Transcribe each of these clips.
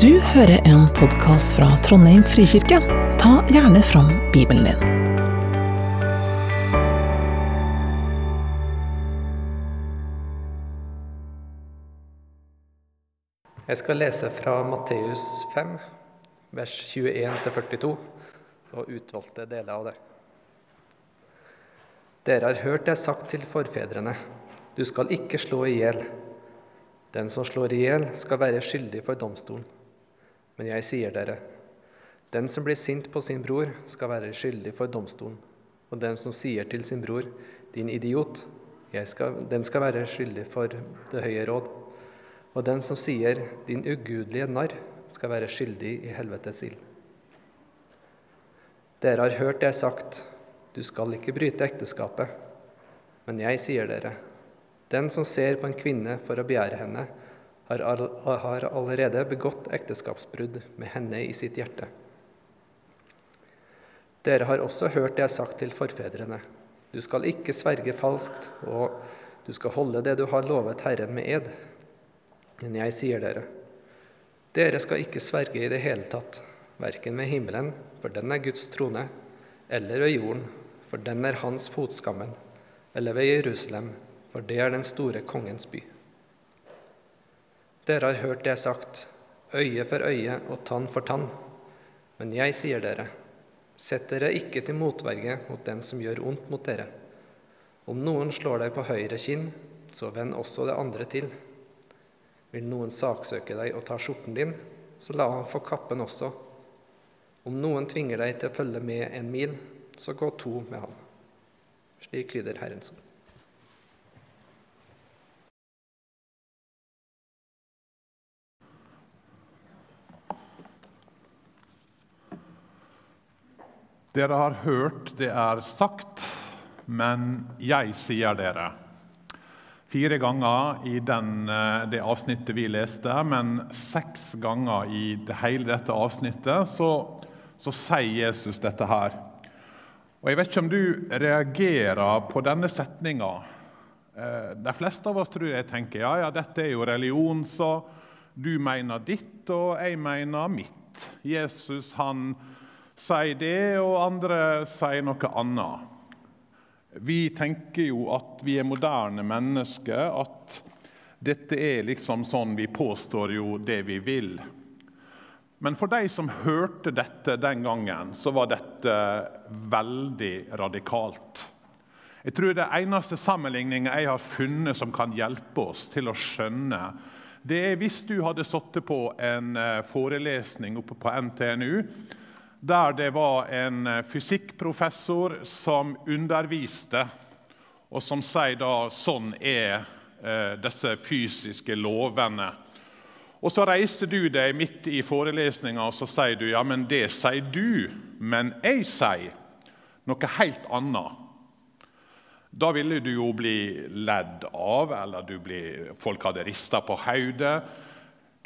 Du hører en podkast fra Trondheim frikirke. Ta gjerne fram Bibelen din. Jeg skal lese fra Matteus 5, vers 21-42, og utvalgte deler av det. Dere har hørt det sagt til forfedrene, du skal ikke slå i hjel. Den som slår i hjel, skal være skyldig for domstolen. Men jeg sier dere, den som blir sint på sin bror, skal være skyldig for domstolen. Og den som sier til sin bror, din idiot, skal, den skal være skyldig for det høye råd. Og den som sier 'din ugudelige narr', skal være skyldig i helvetes ild. Dere har hørt det sagt, du skal ikke bryte ekteskapet. Men jeg sier dere, den som ser på en kvinne for å begjære henne, har, allerede begått ekteskapsbrudd med henne i sitt hjerte. Dere har også hørt det jeg har sagt til forfedrene. Du skal ikke sverge falskt, og du skal holde det du har lovet Herren med ed. Men jeg sier dere, dere skal ikke sverge i det hele tatt, verken ved himmelen, for den er Guds trone, eller ved jorden, for den er hans fotskammel, eller ved Jerusalem, for det er den store kongens by. Dere har hørt det sagt, øye for øye og tann for tann. Men jeg sier dere, sett dere ikke til motverge mot den som gjør ondt mot dere. Om noen slår deg på høyre kinn, så vend også det andre til. Vil noen saksøke deg og ta skjorten din, så la han få kappen også. Om noen tvinger deg til å følge med en mil, så gå to med han. Slik lyder Herrens ord. Dere har hørt det er sagt, men jeg sier dere fire ganger i den, eh, det avsnittet vi leste, men seks ganger i det hele dette avsnittet så, så sier Jesus dette her. Og Jeg vet ikke om du reagerer på denne setninga. Eh, de fleste av oss tror jeg tenker ja, ja, dette er jo religion, så du mener ditt, og jeg mener mitt. Jesus han sier det, og andre sier noe annet. Vi tenker jo at vi er moderne mennesker, at dette er liksom sånn vi påstår jo det vi vil. Men for de som hørte dette den gangen, så var dette veldig radikalt. Jeg tror Det eneste sammenligninga jeg har funnet som kan hjelpe oss til å skjønne, det er hvis du hadde sittet på en eh, forelesning oppe på NTNU der det var en eh, fysikkprofessor som underviste, og som sier da sånn er eh, disse fysiske lovene. Og Så reiser du deg midt i forelesninga og så sier du, ja, men det sier du, men jeg sier noe helt annet. Da ville du jo bli ledd av, eller blir, folk hadde rista på hodet.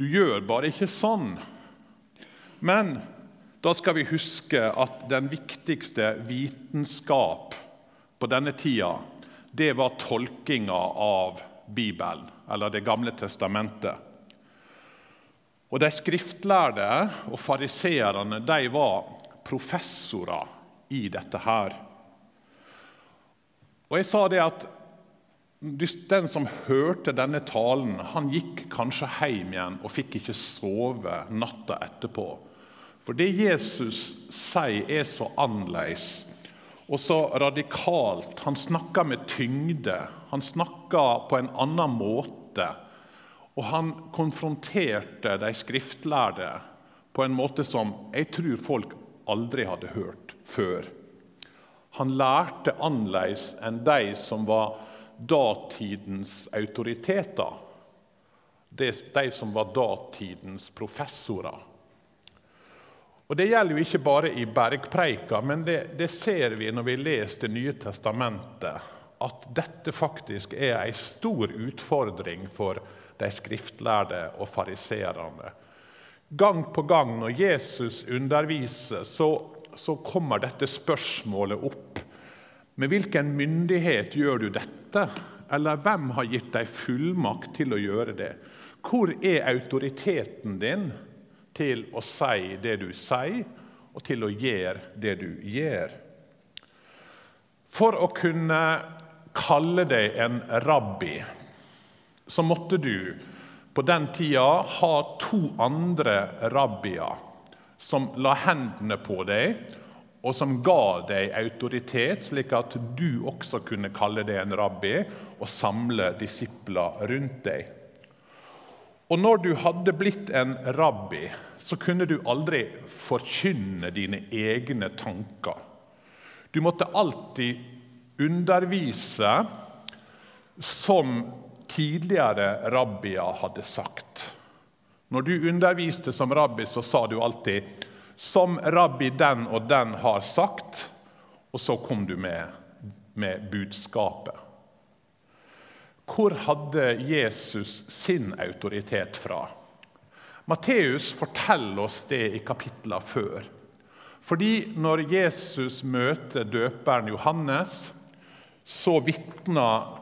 Du gjør bare ikke sånn. Men da skal vi huske at den viktigste vitenskap på denne tida, det var tolkinga av Bibelen, eller Det gamle testamentet. Og De skriftlærde og fariseerne de var professorer i dette her. Og jeg sa det at Den som hørte denne talen, han gikk kanskje hjem igjen og fikk ikke sove natta etterpå. For det Jesus sier, er så annerledes og så radikalt. Han snakker med tyngde. Han snakker på en annen måte. Og han konfronterte de skriftlærde på en måte som jeg tror folk aldri hadde hørt før. Han lærte annerledes enn de som var datidens autoriteter. De som var datidens professorer. Og Det gjelder jo ikke bare i bergpreika, men det, det ser vi når vi leser Det nye testamentet, at dette faktisk er en stor utfordring for de skriftlærde og fariseerne. Gang på gang når Jesus underviser, så, så kommer dette spørsmålet opp. Med hvilken myndighet gjør du dette? Eller hvem har gitt deg fullmakt til å gjøre det? Hvor er autoriteten din? Til å si det du sier, og til å gjøre det du gjør. For å kunne kalle deg en rabbi, så måtte du på den tida ha to andre rabbier som la hendene på deg, og som ga deg autoritet, slik at du også kunne kalle deg en rabbi og samle disipler rundt deg. Og når du hadde blitt en rabbi, så kunne du aldri forkynne dine egne tanker. Du måtte alltid undervise som tidligere rabbier hadde sagt. Når du underviste som rabbi, så sa du alltid 'som rabbi den og den har sagt', og så kom du med, med budskapet. Hvor hadde Jesus sin autoritet fra? Matteus forteller oss det i kapitlene før. Fordi når Jesus møter døperen Johannes, så vitner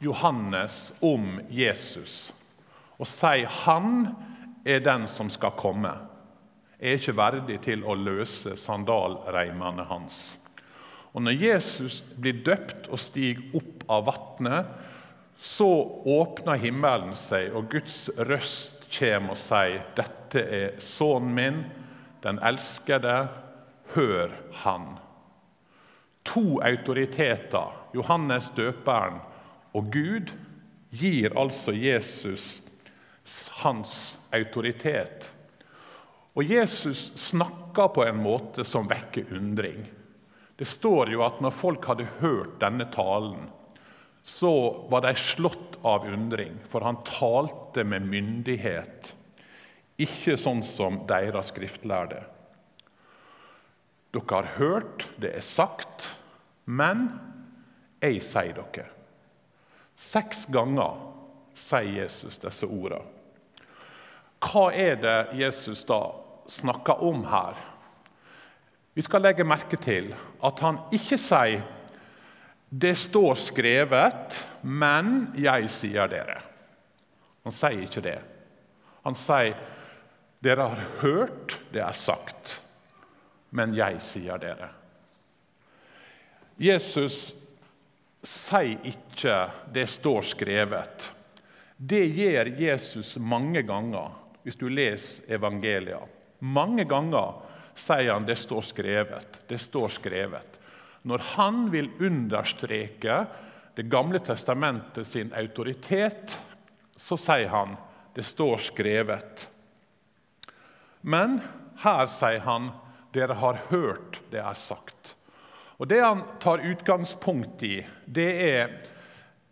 Johannes om Jesus og sier han er den som skal komme. Er ikke verdig til å løse sandalreimene hans. Og Når Jesus blir døpt og stiger opp av vannet, så åpner himmelen seg, og Guds røst kommer og sier, 'Dette er sønnen min, den elskede. Hør han.' To autoriteter, Johannes døperen og Gud, gir altså Jesus hans autoritet. Og Jesus snakker på en måte som vekker undring. Det står jo at når folk hadde hørt denne talen, så var de slått av undring, for han talte med myndighet. Ikke sånn som deres skriftlærde. Dere har hørt, det er sagt, men jeg sier dere. Seks ganger sier Jesus disse ordene. Hva er det Jesus da snakker om her? Vi skal legge merke til at han ikke sier 'det står skrevet, men jeg sier dere'. Han sier ikke det. Han sier 'dere har hørt, det er sagt, men jeg sier dere'. Jesus sier ikke 'det står skrevet'. Det gjør Jesus mange ganger hvis du leser evangelia. Mange ganger sier han 'det står skrevet'. Det står skrevet. Når han vil understreke Det gamle testamentet sin autoritet, så sier han 'det står skrevet'. Men her sier han 'dere har hørt det er sagt'. Og Det han tar utgangspunkt i, det er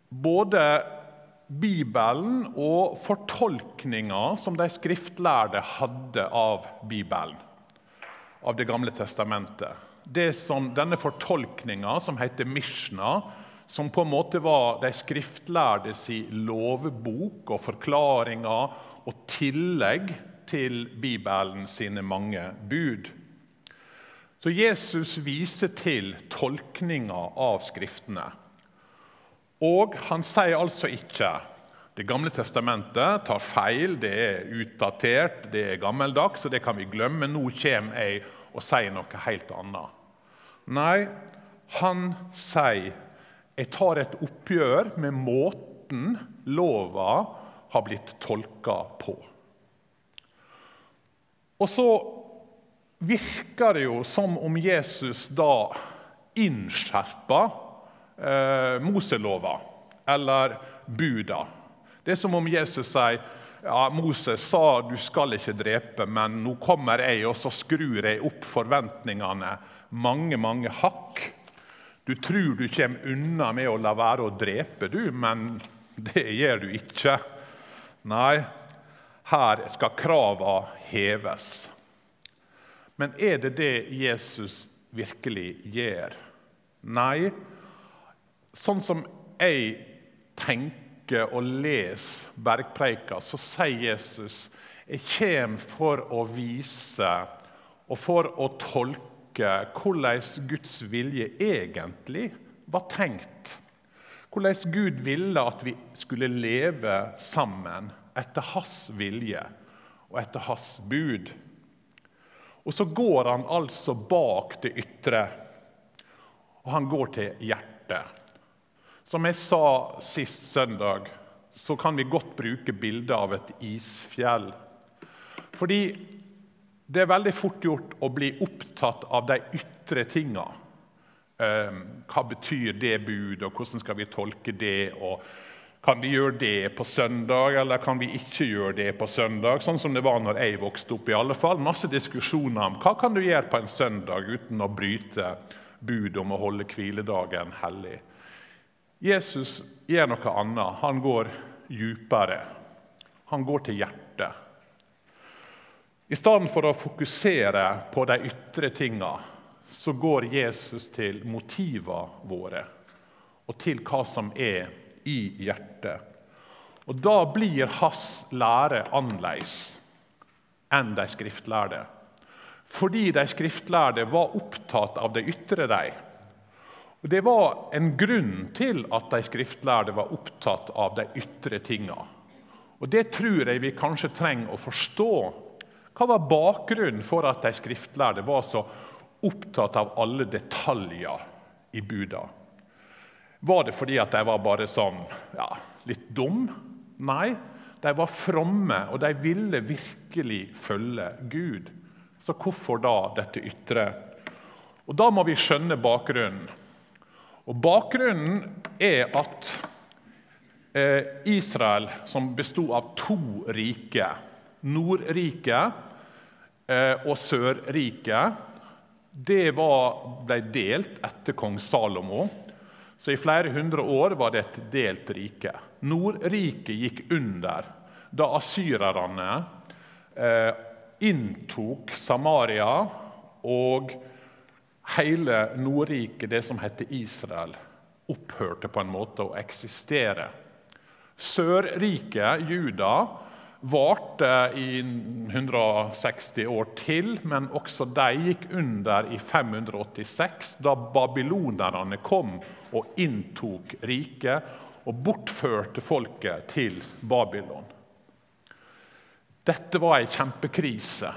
både Bibelen og fortolkninga som de skriftlærde hadde av Bibelen, av Det gamle testamentet. Det som Denne fortolkninga, som heter Mishna, som på en måte var de skriftlærde si lovbok og forklaringer og tillegg til Bibelen sine mange bud. Så Jesus viser til tolkninga av Skriftene. Og han sier altså ikke Det gamle testamentet tar feil, det er utdatert, det er gammeldags, og det kan vi glemme. Nå kommer jeg og sier noe helt annet. Nei, han sier jeg tar et oppgjør med måten lova har blitt tolka på. Og så virker det jo som om Jesus da innskjerper eh, Moselova eller buda. Det er som om Jesus sier ja, Moses sa du skal ikke drepe, men nå kommer jeg, og så skrur jeg opp forventningene mange, mange hakk. Du tror du kommer unna med å la være å drepe, du, men det gjør du ikke. Nei, her skal kravene heves. Men er det det Jesus virkelig gjør? Nei, Sånn som jeg tenker og leser bergpreika, så sier Jesus jeg kommer for å vise og for å tolke hvordan Guds vilje egentlig var tenkt. Hvordan Gud ville at vi skulle leve sammen etter hans vilje. og etter hans bud. Og så går han altså bak det ytre, og han går til hjertet. Som jeg sa sist søndag, så kan vi godt bruke bildet av et isfjell. Fordi det er veldig fort gjort å bli opptatt av de ytre tinga. Ehm, hva betyr det bud, og hvordan skal vi tolke det? og Kan vi gjøre det på søndag, eller kan vi ikke gjøre det på søndag? Sånn som det var når jeg vokste opp. i alle fall. Masse diskusjoner om hva kan du gjøre på en søndag uten å bryte bud om å holde hviledagen hellig. Jesus gjør noe annet. Han går djupere. Han går til hjertet. I stedet for å fokusere på de ytre tinga så går Jesus til motivene våre og til hva som er i hjertet. Og Da blir hans lære annerledes enn de skriftlærde. Fordi de skriftlærde var opptatt av det ytre. De. Og Det var en grunn til at de skriftlærde var opptatt av de ytre tinga. Og Det tror jeg vi kanskje trenger å forstå. Hva var bakgrunnen for at de skriftlærde var så opptatt av alle detaljer i buda. Var det fordi at de var bare sånn ja, litt dum? Nei, de var fromme, og de ville virkelig følge Gud. Så hvorfor da dette ytre? Og Da må vi skjønne bakgrunnen. Og Bakgrunnen er at eh, Israel, som bestod av to riker, Nordriket eh, og Sørriket det var, ble delt etter kong Salomo. Så i flere hundre år var det et delt rike. Nordriket gikk under da asyrerne eh, inntok Samaria og hele Nordriket, det som heter Israel, opphørte på en måte å eksistere. Sørriket, Juda, varte i 160 år til, men også de gikk under i 586, da babylonerne kom og inntok riket og bortførte folket til Babylon. Dette var ei kjempekrise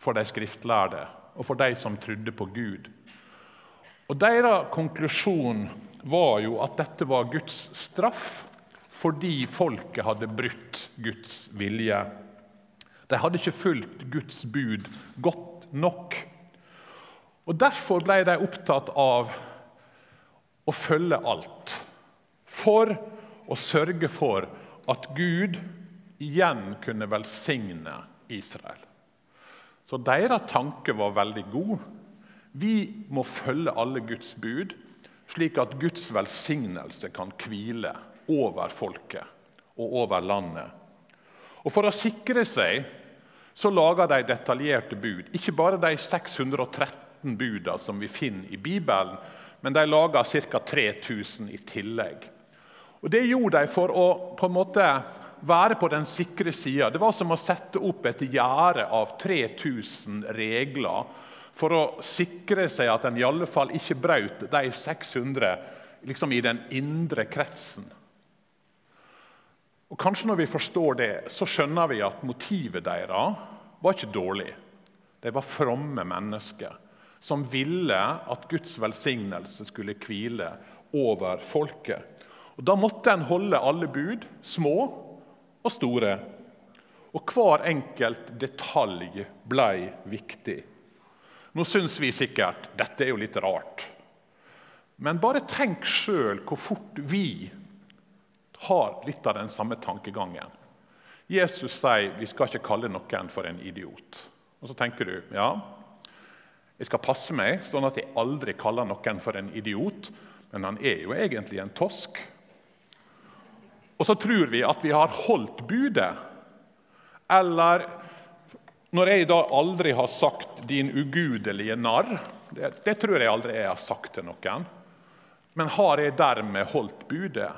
for de skriftlærde og for de som trodde på Gud. Og Deres konklusjon var jo at dette var Guds straff fordi folket hadde brutt Guds vilje. De hadde ikke fulgt Guds bud godt nok. Og Derfor ble de opptatt av å følge alt, for å sørge for at Gud igjen kunne velsigne Israel. Så deres tanke var veldig god. Vi må følge alle Guds bud, slik at Guds velsignelse kan hvile over folket og over landet. Og For å sikre seg så lager de detaljerte bud. Ikke bare de 613 budene som vi finner i Bibelen, men de lager ca. 3000 i tillegg. Og Det gjorde de for å på en måte være på den sikre sida. Det var som å sette opp et gjerde av 3000 regler for å sikre seg at en i alle fall ikke brøt de 600 liksom i den indre kretsen. Og Kanskje når vi forstår det, så skjønner vi at motivet deres var ikke dårlig. De var fromme mennesker som ville at Guds velsignelse skulle hvile over folket. Og Da måtte en holde alle bud, små og store. Og hver enkelt detalj blei viktig. Nå syns vi sikkert dette er jo litt rart. Men bare tenk sjøl hvor fort vi har litt av den samme tankegangen. Jesus sier vi skal ikke kalle noen for en idiot. Og Så tenker du ja, jeg skal passe meg sånn at jeg aldri kaller noen for en idiot, men han er jo egentlig en tosk. Og så tror vi at vi har holdt budet. Eller når jeg da aldri har sagt 'din ugudelige narr' det, det tror jeg aldri jeg har sagt til noen. Men har jeg dermed holdt budet?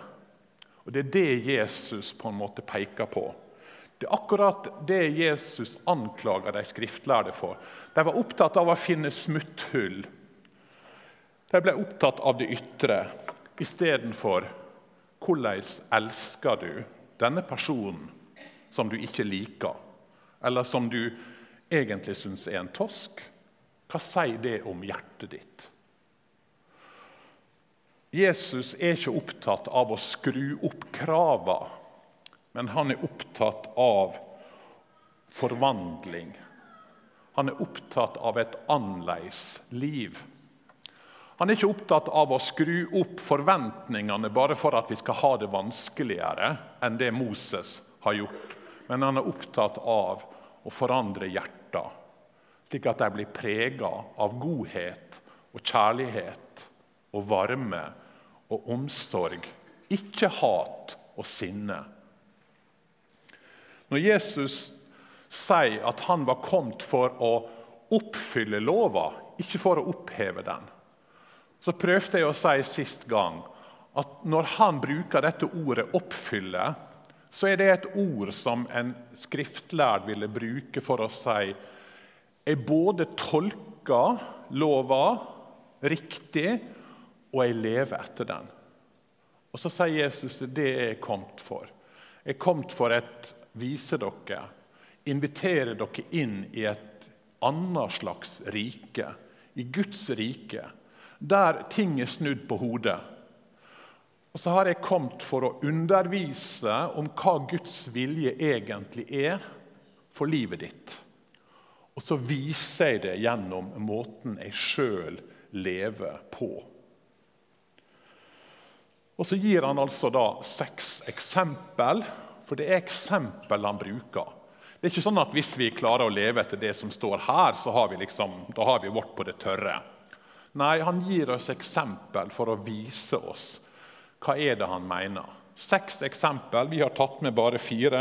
Og Det er det Jesus på en måte peker på. Det er akkurat det Jesus anklager de skriftlærde for. De var opptatt av å finne smutthull. De ble opptatt av det ytre istedenfor hvordan elsker du denne personen som du ikke liker? eller som du egentlig syns er en tosk, hva sier det om hjertet ditt? Jesus er ikke opptatt av å skru opp kravene, men han er opptatt av forvandling. Han er opptatt av et annerledes liv. Han er ikke opptatt av å skru opp forventningene bare for at vi skal ha det vanskeligere enn det Moses har gjort. Men han er opptatt av å forandre hjerter, slik at de blir prega av godhet og kjærlighet og varme og omsorg, ikke hat og sinne. Når Jesus sier at han var kommet for å oppfylle lova, ikke for å oppheve den, så prøvde jeg å si sist gang at når han bruker dette ordet 'oppfylle', så er det et ord som en skriftlærd ville bruke for å si Jeg både tolker lova riktig, og jeg lever etter den. Og Så sier Jesus det er jeg kommet for. Jeg er kommet for å vise dere, invitere dere inn i et annet slags rike, i Guds rike, der ting er snudd på hodet. Og så har jeg kommet for å undervise om hva Guds vilje egentlig er for livet ditt. Og så viser jeg det gjennom måten jeg sjøl lever på. Og Så gir han altså da seks eksempel, for det er eksempel han bruker. Det er ikke sånn at hvis vi klarer å leve etter det som står her, så har vi, liksom, da har vi vårt på det tørre. Nei, han gir oss eksempel for å vise oss hva er det han mener. Seks eksempel. Vi har tatt med bare fire.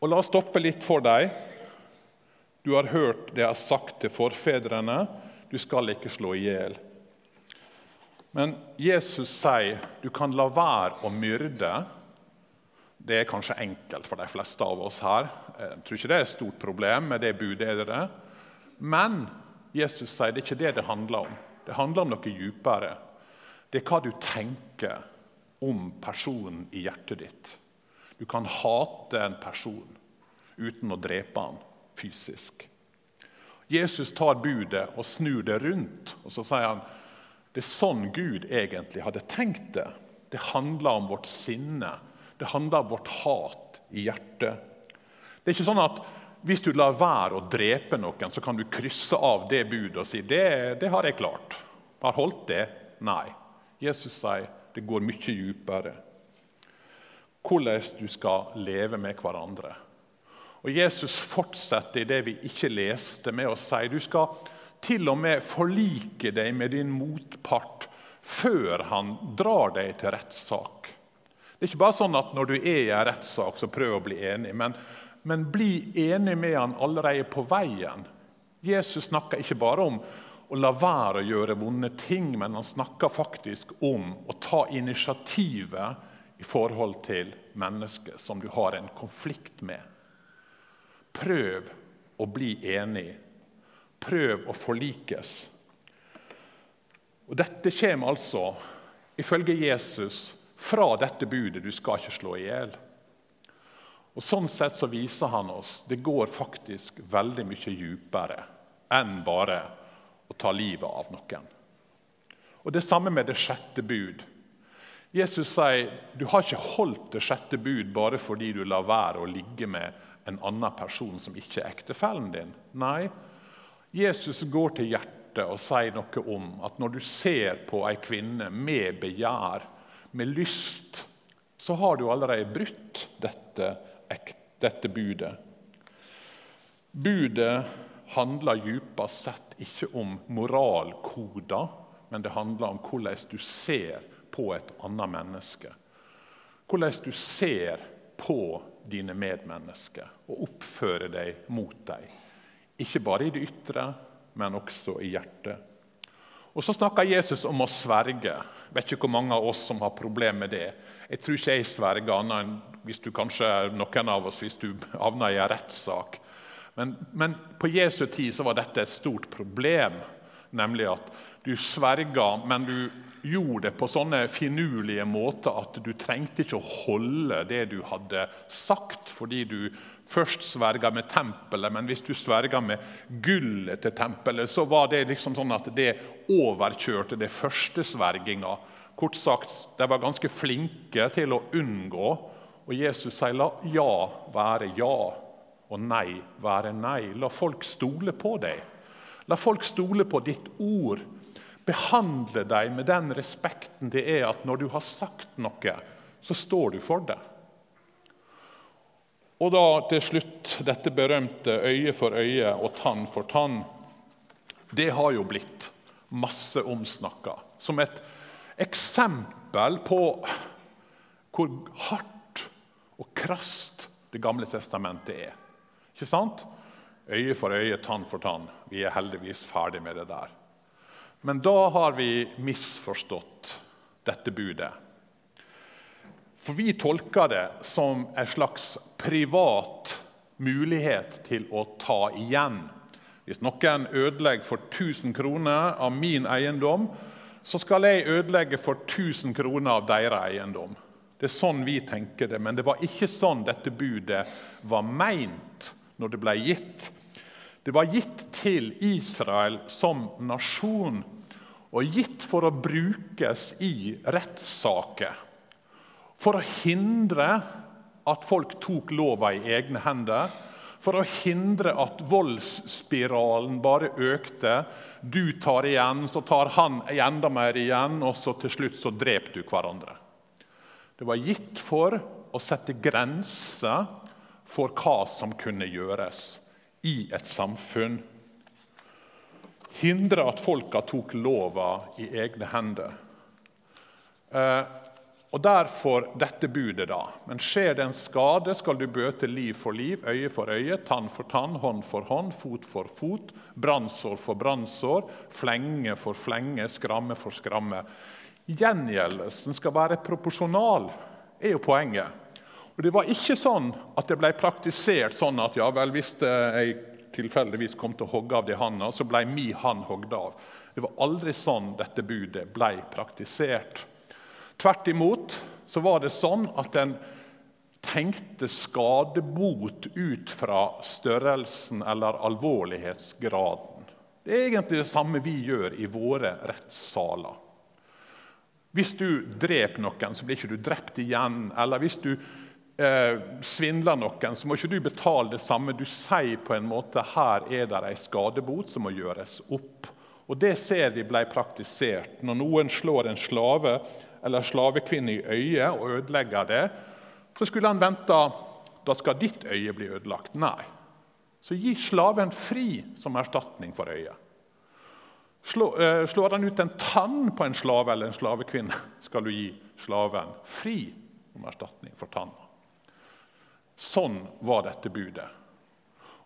Og La oss stoppe litt for deg. Du har hørt det jeg har sagt til forfedrene. Du skal ikke slå i hjel. Men Jesus sier du kan la være å myrde. Det er kanskje enkelt for de fleste av oss her. Jeg tror ikke det er et stort problem med det budet. Men Jesus sier det er ikke det det handler om. Det handler om noe djupere. Det er hva du tenker om personen i hjertet ditt. Du kan hate en person uten å drepe han fysisk. Jesus tar budet og snur det rundt, og så sier han det er sånn Gud egentlig hadde tenkt det. Det handler om vårt sinne. Det handler om vårt hat i hjertet. Det er ikke sånn at hvis du lar være å drepe noen, så kan du krysse av det budet og si det, det har jeg klart. Har holdt det? Nei. Jesus sier det går mye dypere. Hvordan du skal leve med hverandre. Og Jesus fortsetter i det vi ikke leste, med å si du skal til og med forlike deg med din motpart før han drar deg til rettssak. Det er ikke bare sånn at når du er i en rettssak, så prøv å bli enig. Men, men bli enig med han allerede på veien. Jesus snakker ikke bare om å la være å gjøre vonde ting, men han snakker faktisk om å ta initiativet i forhold til mennesker som du har en konflikt med. Prøv å bli enig Prøv å forlikes. Og Dette kommer altså, ifølge Jesus, fra dette budet 'du skal ikke slå i hjel'. Og Sånn sett så viser han oss det går faktisk veldig mye dypere enn bare å ta livet av noen. Og Det samme med det sjette bud. Jesus sier du har ikke holdt det sjette bud bare fordi du lar være å ligge med en annen person som ikke er ektefellen din. Nei, Jesus går til hjertet og sier noe om at når du ser på ei kvinne med begjær, med lyst, så har du allerede brutt dette, dette budet. Budet handler dypest sett ikke om moralkoder, men det handler om hvordan du ser på et annet menneske. Hvordan du ser på dine medmennesker og oppfører deg mot dem. Ikke bare i det ytre, men også i hjertet. Og Så snakker Jesus om å sverge. Jeg vet ikke hvor mange av oss som har problemer med det. Jeg tror ikke jeg sverger, annet enn hvis du kanskje noen av oss hvis du havner i en rettssak. Men, men, på Jesu tid så var dette et stort problem Nemlig at du sverga, men du gjorde det på sånne finurlige måter at du trengte ikke å holde det du hadde sagt, fordi du først sverga med tempelet, men hvis du sverga med gullet til tempelet, så var det liksom sånn at det overkjørte det første sverginga. Kort sagt, De var ganske flinke til å unngå. Og Jesus sier la ja være ja og nei være nei. La folk stole på deg. La folk stole på ditt ord. Behandle dem med den respekten det er at når du har sagt noe, så står du for det. Og da til slutt dette berømte øye for øye og tann for tann. Det har jo blitt masse omsnakka som et eksempel på hvor hardt og krast Det gamle testamentet er. Ikke sant? Øye for øye, tann for tann. Vi er heldigvis ferdig med det der. Men da har vi misforstått dette budet. For vi tolker det som en slags privat mulighet til å ta igjen. Hvis noen ødelegger for 1000 kroner av min eiendom, så skal jeg ødelegge for 1000 kroner av deres eiendom. Det er sånn vi tenker det, men det var ikke sånn dette budet var meint når det ble gitt. Det var gitt til Israel som nasjon og gitt for å brukes i rettssaker. For å hindre at folk tok lova i egne hender. For å hindre at voldsspiralen bare økte. Du tar igjen, så tar han enda mer igjen, og så til slutt så dreper du hverandre. Det var gitt for å sette grenser for hva som kunne gjøres i et samfunn hindre at folka tok lova i egne hender. Eh, og Derfor dette budet, da. Men skjer det en skade, skal du bøte liv for liv, øye for øye, tann for tann, hånd for hånd, fot for fot, brannsår for brannsår, flenge for flenge, skramme for skramme. Gjengjeldelsen skal være proporsjonal, er jo poenget. Og Det var ikke sånn at det ble praktisert sånn at ja vel, hvis jeg tilfeldigvis kom til å hogge av de handa, så ble mi hand hogd av. Det var aldri sånn dette budet ble praktisert. Tvert imot så var det sånn at en tenkte skadebot ut fra størrelsen eller alvorlighetsgraden. Det er egentlig det samme vi gjør i våre rettssaler. Hvis du dreper noen, så blir ikke du drept igjen. Eller hvis du eh, svindler noen, så må ikke du betale det samme. Du sier på en måte her er det en skadebot som må gjøres opp. Og Det ser vi ble praktisert. Når noen slår en slave eller slavekvinne i øyet og ødelegger det, så skulle han vente da skal ditt øye bli ødelagt. Nei. Så gi slaven fri som erstatning for øyet. Slår, eh, han ut en tann på en slave eller en slavekvinne, skal du gi slaven fri som erstatning for tanna. Sånn var dette budet.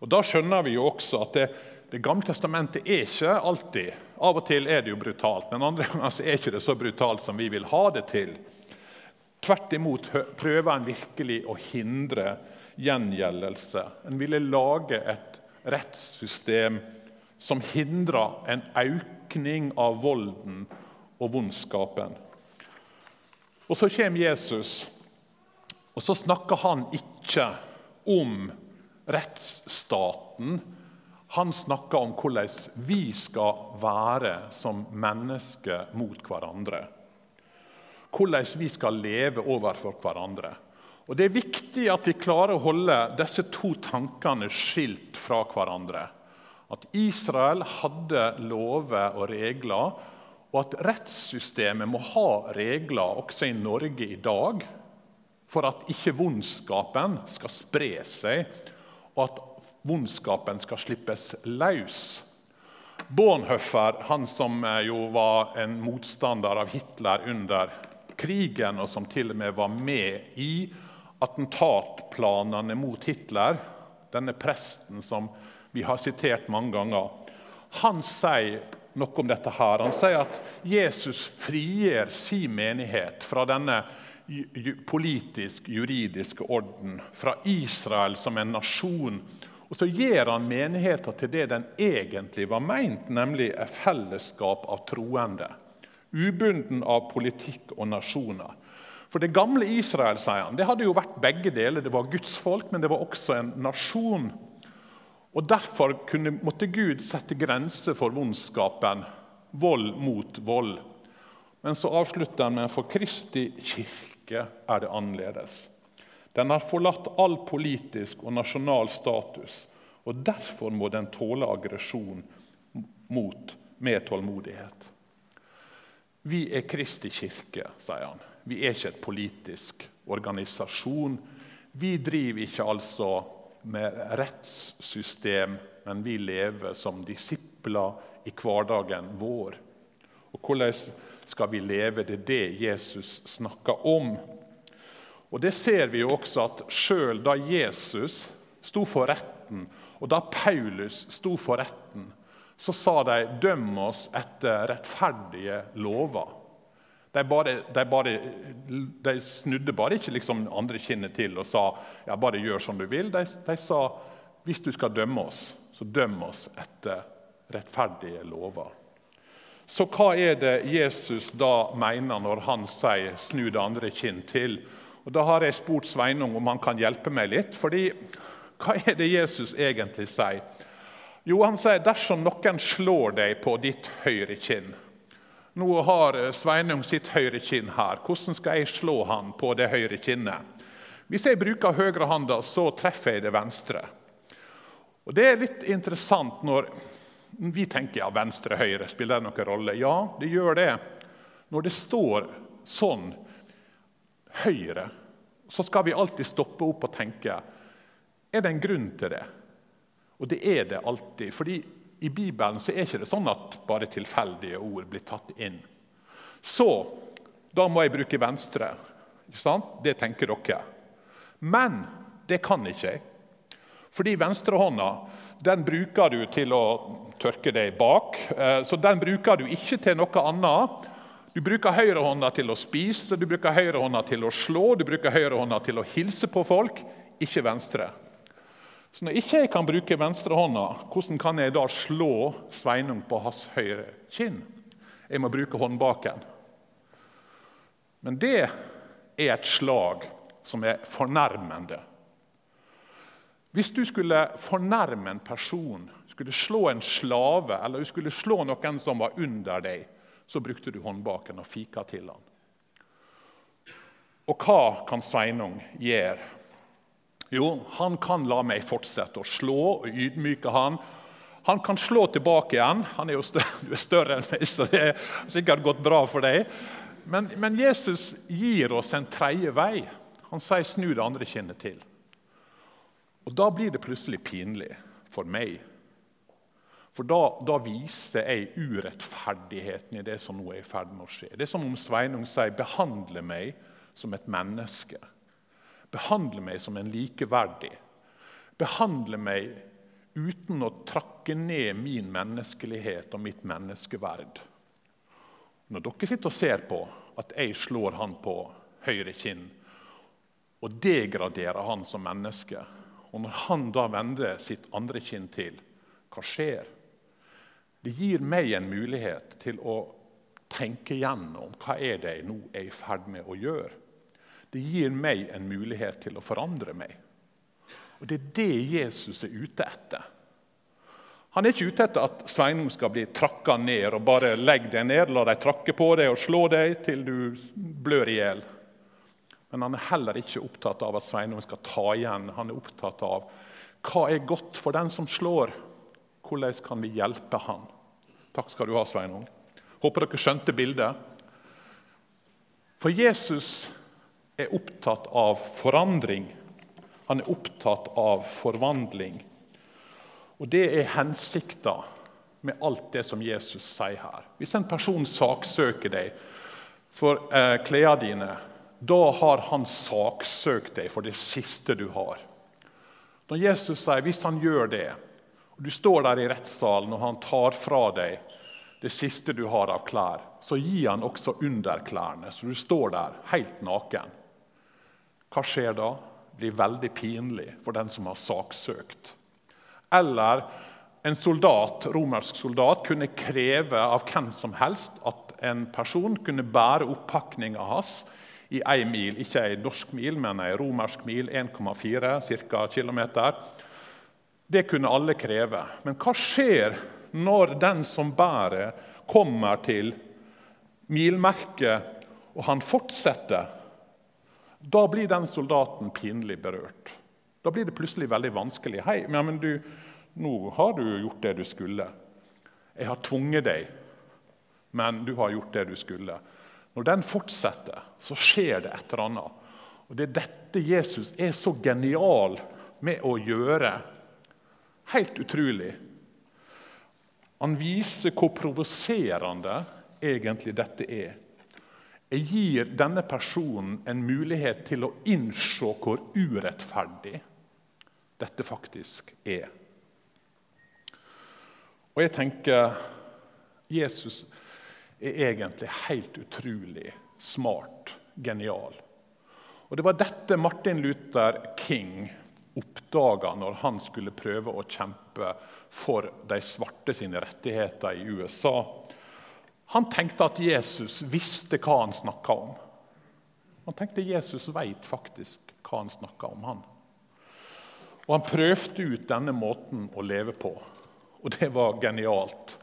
Og Da skjønner vi jo også at det, det Gamle testamentet er ikke alltid Av og til er det jo brutalt, men andre ganger er det ikke så brutalt som vi vil ha det til. Tvert imot prøver en virkelig å hindre gjengjeldelse. En ville lage et rettssystem som hindrer en økning av volden og vondskapen. Og så kommer Jesus og så snakker han ikke om rettsstaten. Han snakker om hvordan vi skal være som mennesker mot hverandre. Hvordan vi skal leve overfor hverandre. Og Det er viktig at vi klarer å holde disse to tankene skilt fra hverandre. At Israel hadde lover og regler, og at rettssystemet må ha regler også i Norge i dag for at ikke vondskapen skal spre seg, og at vondskapen skal slippes løs. Bornhøffer, han som eh, jo var en motstander av Hitler under krigen, og som til og med var med i attentatplanene mot Hitler, denne presten som vi har sitert mange ganger, han sier noe om dette. her. Han sier at Jesus frigjør sin menighet fra denne politisk, juridiske orden fra Israel som en nasjon Og så gjør han menigheten til det den egentlig var meint, nemlig et fellesskap av troende. Ubunden av politikk og nasjoner. For det gamle Israel sier han, det hadde jo vært begge deler. Det var Guds folk, men det var også en nasjon. Og Derfor kunne, måtte Gud sette grenser for vondskapen. Vold mot vold. Men så avslutter han med for Kristi kirke er det annerledes. Den har forlatt all politisk og nasjonal status, og derfor må den tåle aggresjon mot med tålmodighet. Vi er Kristi kirke, sier han. Vi er ikke et politisk organisasjon. Vi driver ikke altså med rettssystem, men vi lever som disipler i hverdagen vår. Og hvordan skal vi leve? Det er det Jesus snakker om. Og Det ser vi jo også at sjøl da Jesus sto for retten, og da Paulus sto for retten, så sa de 'døm oss etter rettferdige lover'. De, bare, de, bare, de snudde bare ikke liksom andre kinnet til og sa ja, 'bare gjør som du vil'. De, de sa 'hvis du skal dømme oss, så døm oss etter rettferdige lover'. Så hva er det Jesus da mener når han sier 'snu det andre kinn til'? Og Da har jeg spurt Sveinung om han kan hjelpe meg litt. fordi hva er det Jesus egentlig sier? Jo, han sier dersom noen slår deg på ditt høyre kinn Nå har Sveinung sitt høyre kinn her. Hvordan skal jeg slå han på det høyre kinnet? Hvis jeg bruker høyrehånda, så treffer jeg det venstre. Og Det er litt interessant når vi tenker ja, venstre-høyre, spiller det noen rolle? Ja, det gjør det. Når det står sånn høyre, så skal vi alltid stoppe opp og tenke er det en grunn til det. Og det er det alltid. fordi i Bibelen så er ikke det sånn at bare tilfeldige ord blir tatt inn. Så da må jeg bruke venstre. Ikke sant? Det tenker dere. Men det kan ikke jeg. Fordi venstrehånda den bruker du til å tørke deg bak. Eh, så den bruker du ikke til noe annet du bruker høyrehånda til å spise, du bruker høyrehånda til å slå, du bruker høyrehånda til å hilse på folk, ikke venstre. Så når ikke jeg kan bruke venstrehånda, hvordan kan jeg da slå Sveinung på hans høyre kinn? Jeg må bruke håndbaken. Men det er et slag som er fornærmende. Hvis du skulle fornærme en person, skulle slå en slave eller du skulle slå noen som var under deg, så brukte du håndbaken og fika til han. Og hva kan Sveinung gjøre? Jo, han kan la meg fortsette å slå og ydmyke han. Han kan slå tilbake igjen. Han er jo større, du er større enn meg, så det er sikkert gått bra for deg. Men, men Jesus gir oss en tredje vei. Han sier 'snu det andre kinnet til'. Og Da blir det plutselig pinlig for meg for da, da, viser jeg urettferdigheten i det som nå er i ferd med å skje. Det er som om Sveinung sier 'behandle meg som et menneske'. Behandle meg som en likeverdig. Behandle meg uten å trakke ned min menneskelighet og mitt menneskeverd. Når dere sitter og ser på at jeg slår han på høyre kinn og degraderer han som menneske, og når han da vender sitt andre kinn til, hva skjer? Det gir meg en mulighet til å tenke gjennom hva er det jeg nå er i ferd med å gjøre. Det gir meg en mulighet til å forandre meg. Og Det er det Jesus er ute etter. Han er ikke ute etter at Sveinung skal bli trakka ned og bare legge deg ned, la deg trakke på deg og slå deg til du blør i hjel. Men han er heller ikke opptatt av at Sveinung skal ta igjen. Han er opptatt av hva er godt for den som slår. Hvordan kan vi hjelpe han? Takk skal du ha, Sveinung. Håper dere skjønte bildet. For Jesus er opptatt av forandring. Han er opptatt av forvandling. Og Det er hensikta med alt det som Jesus sier her. Hvis en person saksøker deg for eh, klærne dine, da har han saksøkt deg for det siste du har. Når Jesus sier hvis han gjør det, du står der i rettssalen, og han tar fra deg det siste du har av klær. Så gir han også underklærne, så du står der helt naken. Hva skjer da? Det blir veldig pinlig for den som har saksøkt. Eller en soldat, romersk soldat kunne kreve av hvem som helst at en person kunne bære oppakninga hans i én mil. Ikke ei norsk mil, men ei romersk mil, 1,4 km. Det kunne alle kreve. Men hva skjer når den som bærer, kommer til milmerket, og han fortsetter? Da blir den soldaten pinlig berørt. Da blir det plutselig veldig vanskelig. Hei, men du, nå har du gjort det du skulle. Jeg har tvunget deg, men du har gjort det du skulle. Når den fortsetter, så skjer det et eller annet. Og Det er dette Jesus er så genial med å gjøre. Helt utrolig. Han viser hvor provoserende egentlig dette er. Jeg gir denne personen en mulighet til å innse hvor urettferdig dette faktisk er. Og jeg tenker Jesus er egentlig helt utrolig smart, genial. Og Det var dette Martin Luther King oppdaga når han skulle prøve å kjempe for de svarte sine rettigheter i USA. Han tenkte at Jesus visste hva han snakka om. Han tenkte Jesus veit faktisk hva han snakka om. han. Og Han prøvde ut denne måten å leve på, og det var genialt.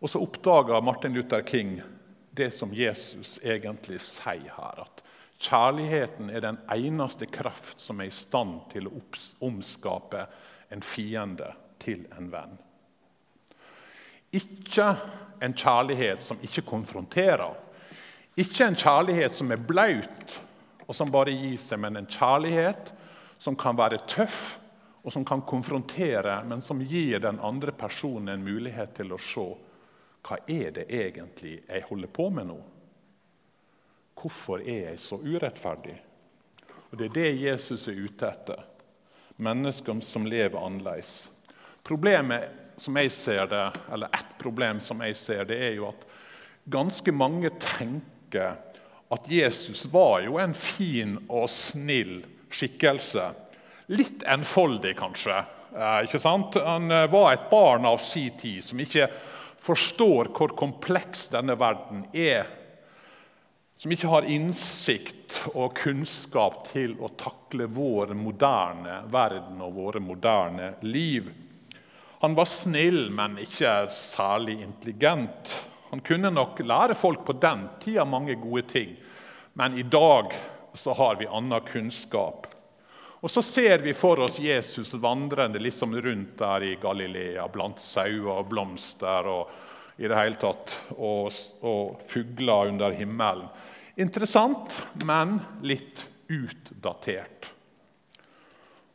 Og Så oppdaga Martin Luther King det som Jesus egentlig sier her. At kjærligheten er den eneste kraft som er i stand til å omskape en fiende til en venn. Ikke en kjærlighet som ikke konfronterer. Ikke en kjærlighet som er blaut og som bare gir seg, men en kjærlighet som kan være tøff og som kan konfrontere, men som gir den andre personen en mulighet til å se hva er det egentlig jeg holder på med nå? Hvorfor er jeg så urettferdig? Og Det er det Jesus er ute etter. Mennesker som lever annerledes. Problemet som jeg ser det, eller Ett problem som jeg ser, det er jo at ganske mange tenker at Jesus var jo en fin og snill skikkelse. Litt enfoldig, kanskje. Eh, ikke sant? Han eh, var et barn av si tid som ikke forstår hvor kompleks denne verden er. Som ikke har innsikt og kunnskap til å takle vår moderne verden og våre moderne liv. Han var snill, men ikke særlig intelligent. Han kunne nok lære folk på den tida mange gode ting, men i dag så har vi annen kunnskap. Og Så ser vi for oss Jesus vandrende liksom rundt der i Galilea blant sauer og blomster og i det hele tatt, og, og fugler under himmelen. Interessant, men litt utdatert.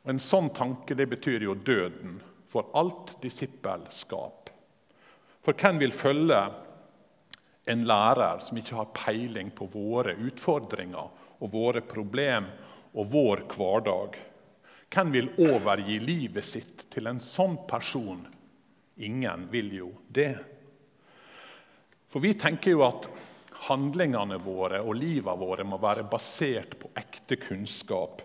Og En sånn tanke det betyr jo døden for alt disippelskap. For hvem vil følge en lærer som ikke har peiling på våre utfordringer og våre problem og vår hverdag. Hvem vil overgi livet sitt til en sånn person? Ingen vil jo det. For vi tenker jo at handlingene våre og livet våre må være basert på ekte kunnskap.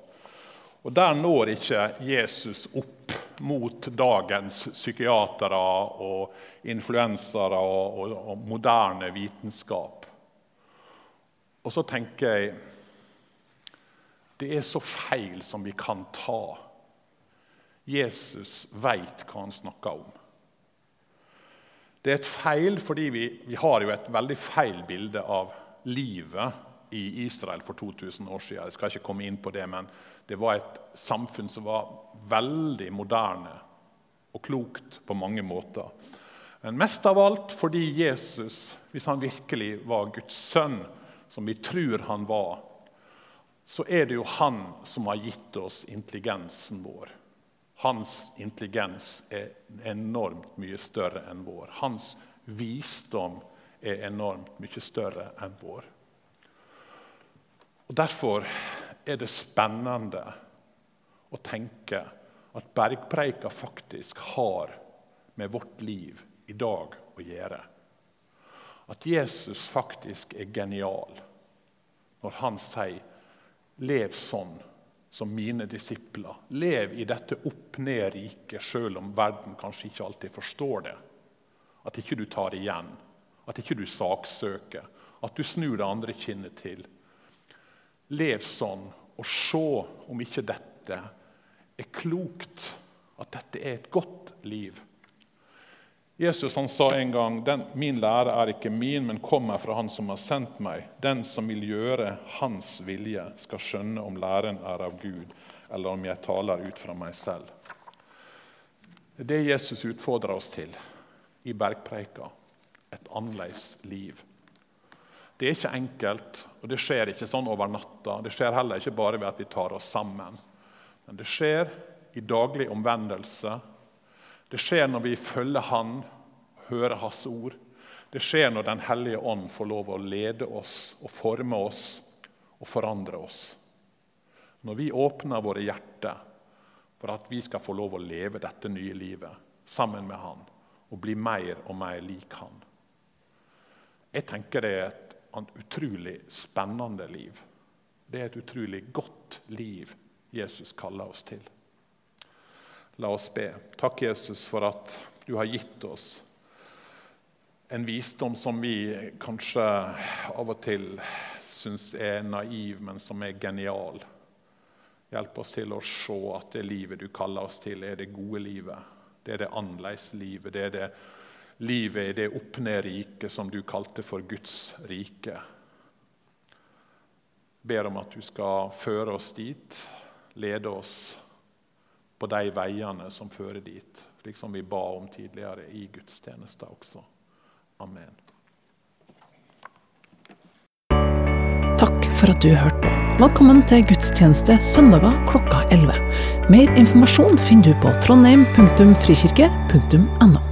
Og Der når ikke Jesus opp mot dagens psykiatere og influensere og, og, og moderne vitenskap. Og så tenker jeg det er så feil som vi kan ta. Jesus veit hva han snakker om. Det er et feil fordi vi, vi, har jo et veldig feil bilde av livet i Israel for 2000 år siden. Jeg skal ikke komme inn på det, men det var et samfunn som var veldig moderne og klokt på mange måter. Men mest av alt fordi Jesus, hvis han virkelig var Guds sønn, som vi tror han var, så er det jo han som har gitt oss intelligensen vår. Hans intelligens er enormt mye større enn vår. Hans visdom er enormt mye større enn vår. Og Derfor er det spennende å tenke at bergpreika faktisk har med vårt liv i dag å gjøre. At Jesus faktisk er genial når han sier Lev sånn, som mine disipler. Lev i dette opp-ned-riket, selv om verden kanskje ikke alltid forstår det. At ikke du tar igjen, at ikke du saksøker, at du snur det andre kinnet til. Lev sånn, og se om ikke dette er klokt, at dette er et godt liv. Jesus han sa en gang min lære er ikke min, men kommer fra Han som har sendt meg. Den som vil gjøre Hans vilje, skal skjønne om læren er av Gud, eller om jeg taler ut fra meg selv. Det Jesus utfordrer oss til i bergpreika. Et annerledes liv. Det er ikke enkelt, og det skjer ikke sånn over natta. Det skjer heller ikke bare ved at vi tar oss sammen. Men det skjer i daglig omvendelse det skjer når vi følger Han, hører Hans ord. Det skjer når Den hellige ånd får lov å lede oss og forme oss og forandre oss. Når vi åpner våre hjerter for at vi skal få lov å leve dette nye livet sammen med Han og bli mer og mer lik Han. Jeg tenker det er et utrolig spennende liv. Det er et utrolig godt liv Jesus kaller oss til. La oss be. Takk, Jesus, for at du har gitt oss en visdom som vi kanskje av og til syns er naiv, men som er genial. Hjelp oss til å se at det livet du kaller oss til, er det gode livet. Det er det annerledes livet. Det er det livet i det opp-ned-riket som du kalte for Guds rike. Jeg ber om at du skal føre oss dit, lede oss på de veiene som fører dit, slik som vi ba om tidligere i gudstjenesta også. Amen. Takk for at du hørte på. Velkommen til gudstjeneste søndager klokka 11. Mer informasjon finner du på trondheim.frikirke.no.